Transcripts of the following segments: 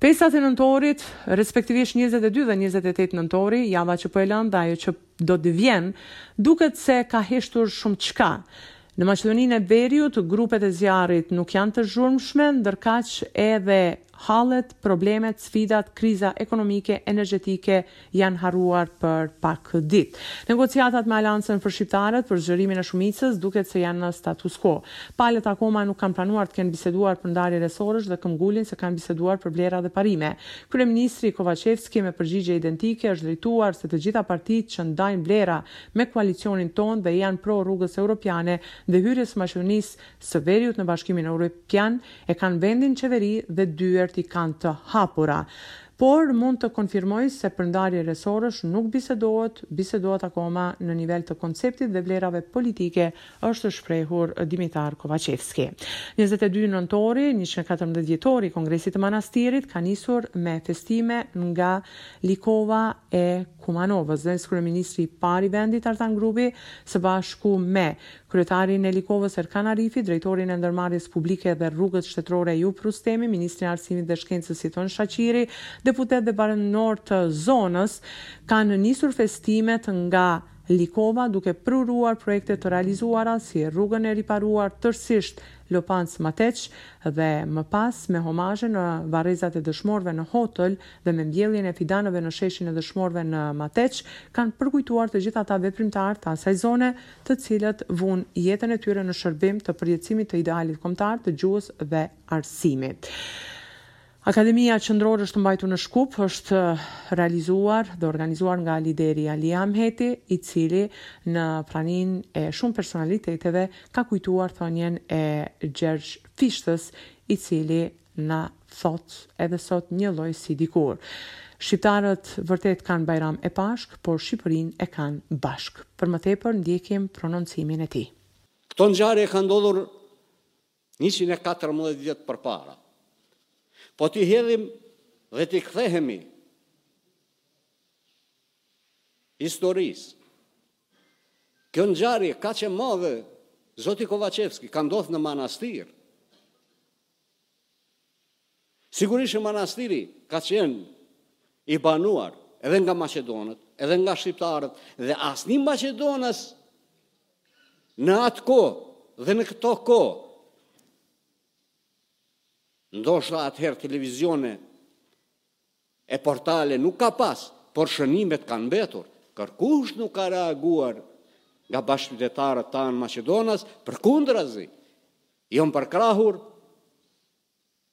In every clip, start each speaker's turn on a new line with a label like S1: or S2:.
S1: Festat e nëntorit, respektivisht njëzet e dy dhe njëzet e tetë nëntori, java që po e lëmë dhe ajo që do të vjen, duket se ka heshtur shumëçka. Në Maqedoninë e Veriut, grupet e zjarrit nuk janë të zhurmshme, ndërkaq edhe Hallet, problemet, sfidat, kriza ekonomike, energjetike janë harruar për pak ditë. Negociatat me Aleancën për Shqiptarët për zgjerimin e shumicës duket se janë në status quo. Palët akoma nuk kanë pranuar të kenë biseduar për ndarje resorësh dhe këmbgulin se kanë biseduar për vlera dhe parime. Kryeministri Kovaçevski me përgjigje identike është drejtuar se të gjitha partitë që ndajnë vlera me koalicionin tonë dhe janë pro rrugës europiane dhe hyrjes së Maqedonisë së veriut në Bashkimin Europian e kanë vendin në qeveri dhe dyert i kanë të hapura. Por mund të konfirmoj se për ndarje resorësh nuk bisedohet, bisedohet akoma në nivel të konceptit dhe vlerave politike, është shprehur Dimitar Kovaçevski. Njëzet e dy nëntori, njëqind e katërmbëdhjetë vjetori i Kongresit të Manastirit ka nisur me festime nga Likova e Kumanovës. Zëvendëskryeministri i parë i vendit, Artan Grubi, së bashku me kryetarin e Likovës Erkan Arifi, drejtorin e Ndërmarrjes Publike për Rrugët Shtetërore Ejup Rustemi, ministrin e Arsimit dhe Shkencës Jeton Shaqiri, deputetë dhe banorë të zonës kanë nisur festimet nga Likova duke përuruar projekte të realizuara si rrugën e riparuar tërësisht Llopatë-Mateç dhe më pas me homazhe në varrezat e dëshmorëve në Hotël dhe me mbjelljen e fidanëve në sheshin e dëshmorëve në Mateç kanë përkujtuar të gjithë ata veprimtarë të asaj zone të cilët vunë jetën e tyre në shërbim të përjetësimit të idealit kombëtar të gjuhës dhe arsimit. Akademia Qendrore është mbajtur në Shkup, është realizuar dhe organizuar nga lideri Ali Ahmeti, i cili në praninë e shumë personaliteteve ka kujtuar thënien e Gjergj Fishtës, i cili na thotë edhe sot një lloj si dikur. Shqiptarët vërtet kanë Bajram e Pashkë, por Shqipërinë e kanë bashkë. Për më tepër ndjekim prononcimin e
S2: tij. Kjo ngjarje ka ndodhur njëqind e katërmbëdhjetë vjet përpara. Po t'i hedhim dhe t'i kthehemi historisë. Kjo ngjarje kaq e madhe, zoti Kovaçevski, ka ndodh në Manastir. Sigurisht që Manastiri ka qenë i banuar edhe nga maqedonët, edhe nga shqiptarët, dhe asnji maqedonas në atë kohë dhe në këtë kohë, ndoshta atëherë televizione E portale nuk ka pas, por shënimet kanë mbetur. Kërkush nuk ka reaguar nga bashkëqytetarët tanë maqedonas, përkundrazi, janë përkrahur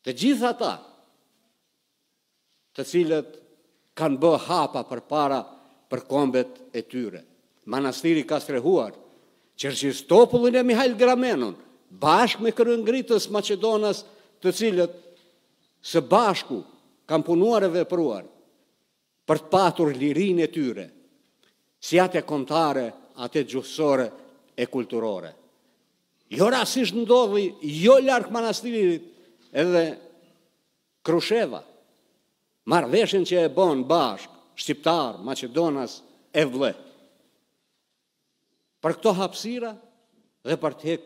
S2: të gjithë ata të cilët kanë bë hapa përpara për kombet e tyre. Manastiri ka strehuar Çerçiz Topullin e Mihal Gramenon, bashkë me kryengritës maqedonas të cilët Së bashku kanë punuar e vepruar për të patur lirinë e tyre, si atë kombëtare, atë gjuhësore e kulturore. Jo rastisht ndodhi jo larg manastirit edhe Krusheva. Marrëveshjen që e bën bashkë shqiptarë, maqedonas e vlleh. Për këto hapësira dhe për të hek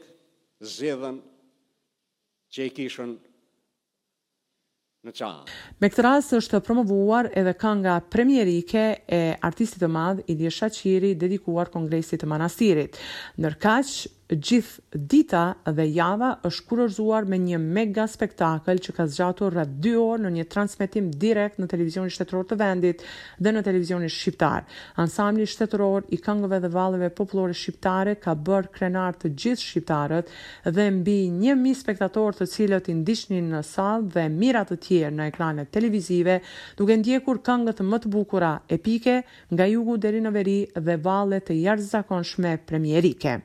S2: zgjedhën që i kishin në qafë.
S1: Me këtë rast është promovuar edhe kënga premierike e artistit të madh Ilir Shaqiri dedikuar Kongresit të Manastirit. Ndërkaq, gjithë dita dhe java është kurorëzuar me një mega spektakël që ka zgjatur rreth dy orë në një transmetim direkt në televizionin shtetëror të vendit dhe në televizionin shqiptar. Ansambli shtetëror i këngëve dhe valleve popullore shqiptare ka bërë krenar të gjithë shqiptarët dhe mbi një mijë spektatorë të cilët i ndiqnin në sallë dhe mijëra të tjerë në ekranet televizive duke ndjekur këngët më të bukura epike nga jugu deri në veri dhe valle të jashtëzakonshme premierike.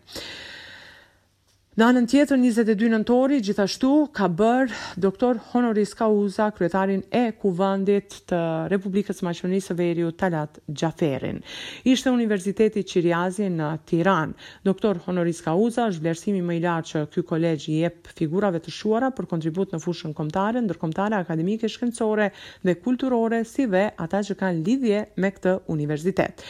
S1: Në anën tjetër, njëzet e dy nëntori, gjithashtu, ka bërë Doctor Honoris Causa kryetarin e Kuvendit të Republikës së Maqedonisë së Veriut, Talat Xhaferin. Ishte Universiteti Qiriazi në Tiranë. Doctor Honoris Causa është vlerësimi më i lartë që ky kolegj i jep figurave të shquara për kontribut në fushën kombëtare, ndërkombëtare, akademike, shkencore dhe kulturore si dhe ata që kanë lidhje me këtë universitet.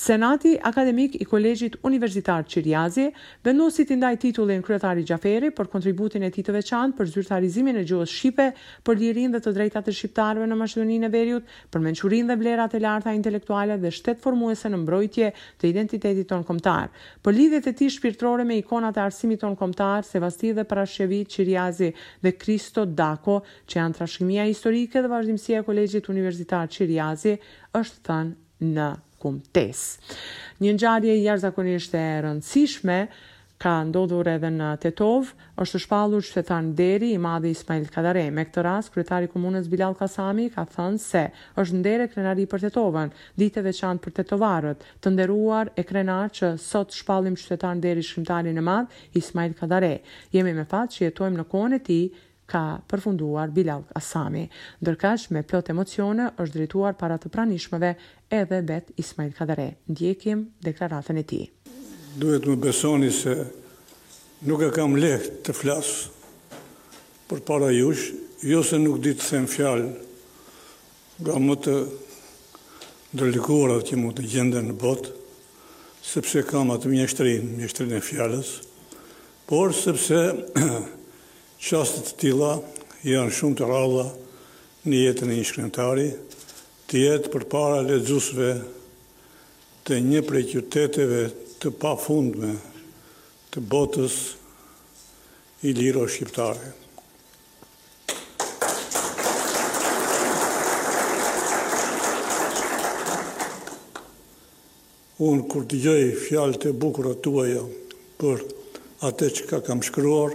S1: Senati Akademik i Kolegjit Universitar Qiriazi vendosi t'i ndajë titullin kryetarit Xhaferi për kontributin e tij të veçantë për zyrtarizimin e gjuhës shqipe, për lirinë dhe të drejtat e shqiptarëve në Maqedoninë e Veriut për mençurinë dhe vlerat e larta intelektuale dhe shtetformuese në mbrojtje të identitetit tonë kombëtar, për lidhjet e tij shpirtërore me ikonat e arsimit tonë kombëtar, Sevasti dhe Parashqevi Qiriazi dhe Kristo Dako, që janë trashëgimia historike dhe vazhdimësia e Kolegjit Universitar Qiriazi, është thënë në. kumtesë. Një ngjarje jashtëzakonisht e rëndësishme ka ndodhur edhe në Tetovë, është shpallur qytetar nderi, i madhi Ismail Kadare. Me këtë rast, kryetari i komunës Bilall Kasami ka thënë se është nder e krenari për Tetovën, ditë e veçantë për tetovarët. Të nderuar e krenarë që sot shpallim qytetar nderi shkrimtarin e madh Ismail Kadare. Jemi me fat që jetojmë në kohën e tij, ka përfunduar Bilall Kasami. Ndërkaq, me plot emocione është drejtuar para të pranishmëve edhe vetë Ismail Kadare. Ndjekim deklaratën e tij.
S3: Duhet të më besoni se nuk e kam lehtë të flas përpara jush, jo se nuk di të them fjalë nga më të ndërlikuarat që mund të gjenden në botë, sepse kam atë mjeshtërinë, mjeshtërinë e fjalës, Por sepse çaste të tilla janë shumë të rralla në jetën e një shkrimtari, të jetë përpara lexuesve të një prej qyteteve të pafundme të botës iliro-shqiptare. Unë kur dëgjoj fjalët e bukura tuaja për atë çka kam shkruar,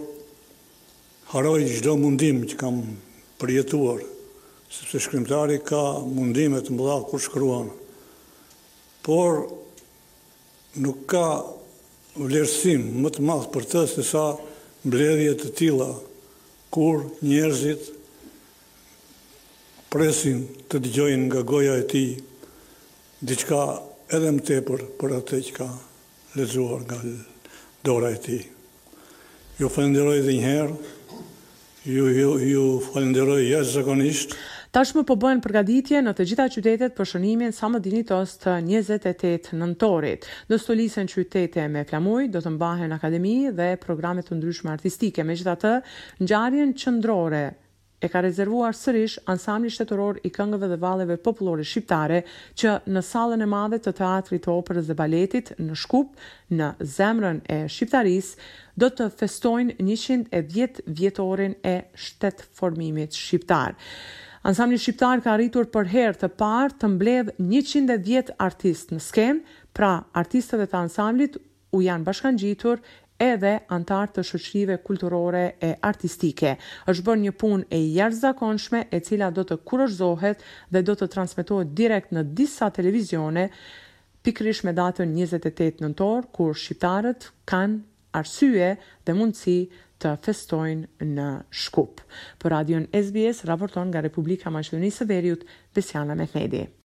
S3: harroj çdo mundim që kam përjetuar, sepse shkrimtari ka mundime të mëdha kur shkruan, por nuk ka vlerësim më të madh për të se sa mbledhje të tilla kur njerëzit presin të dëgjojnë nga goja e tij Diçka edhe më tepër për atë që ka lexuar nga dora e tij. Ju falenderoj edhe një herë, ju ju falenderoj jashtëzakonisht.
S1: Tashmë po bëhen përgatitje në të gjitha qytetet për shënimin sa më dinjitoz të njëzet e tetë nëntorit. Do stolisen qytete me flamuj, do të mbahen akademi dhe programe të ndryshme artistike. Megjithatë, ngjarjen qendrore, e ka rezervuar sërish Ansambli Shtetëror i Këngëve dhe Valleve Popullore Shqiptare që në Sallën e Madhe të Teatrit të Operës dhe Baletit në Shkup, në zemrën e shqiptarisë, do të festojnë njëqind e dhjetë vjetorin e shtetformimit shqiptar. Ansambli shqiptar ka arritur për herë të parë të mbledhë njëqind e dhjetë artistë në skenë, pra artistëve të ansamblit, u janë bashkangjitur edhe anëtarë të shoqërive kulturore e artistike. Është bërë një punë e jashtëzakonshme e cila do të kurorëzohet dhe do të transmetohet direkt në disa televizione pikërisht me datën njëzet e tetë nëntor kur shqiptarët kanë arsye dhe mundësi të festojnë në Shkup. Për Radion SBS raporton nga Republika e Maqedonisë së Veriut, Besiana Mehmedi.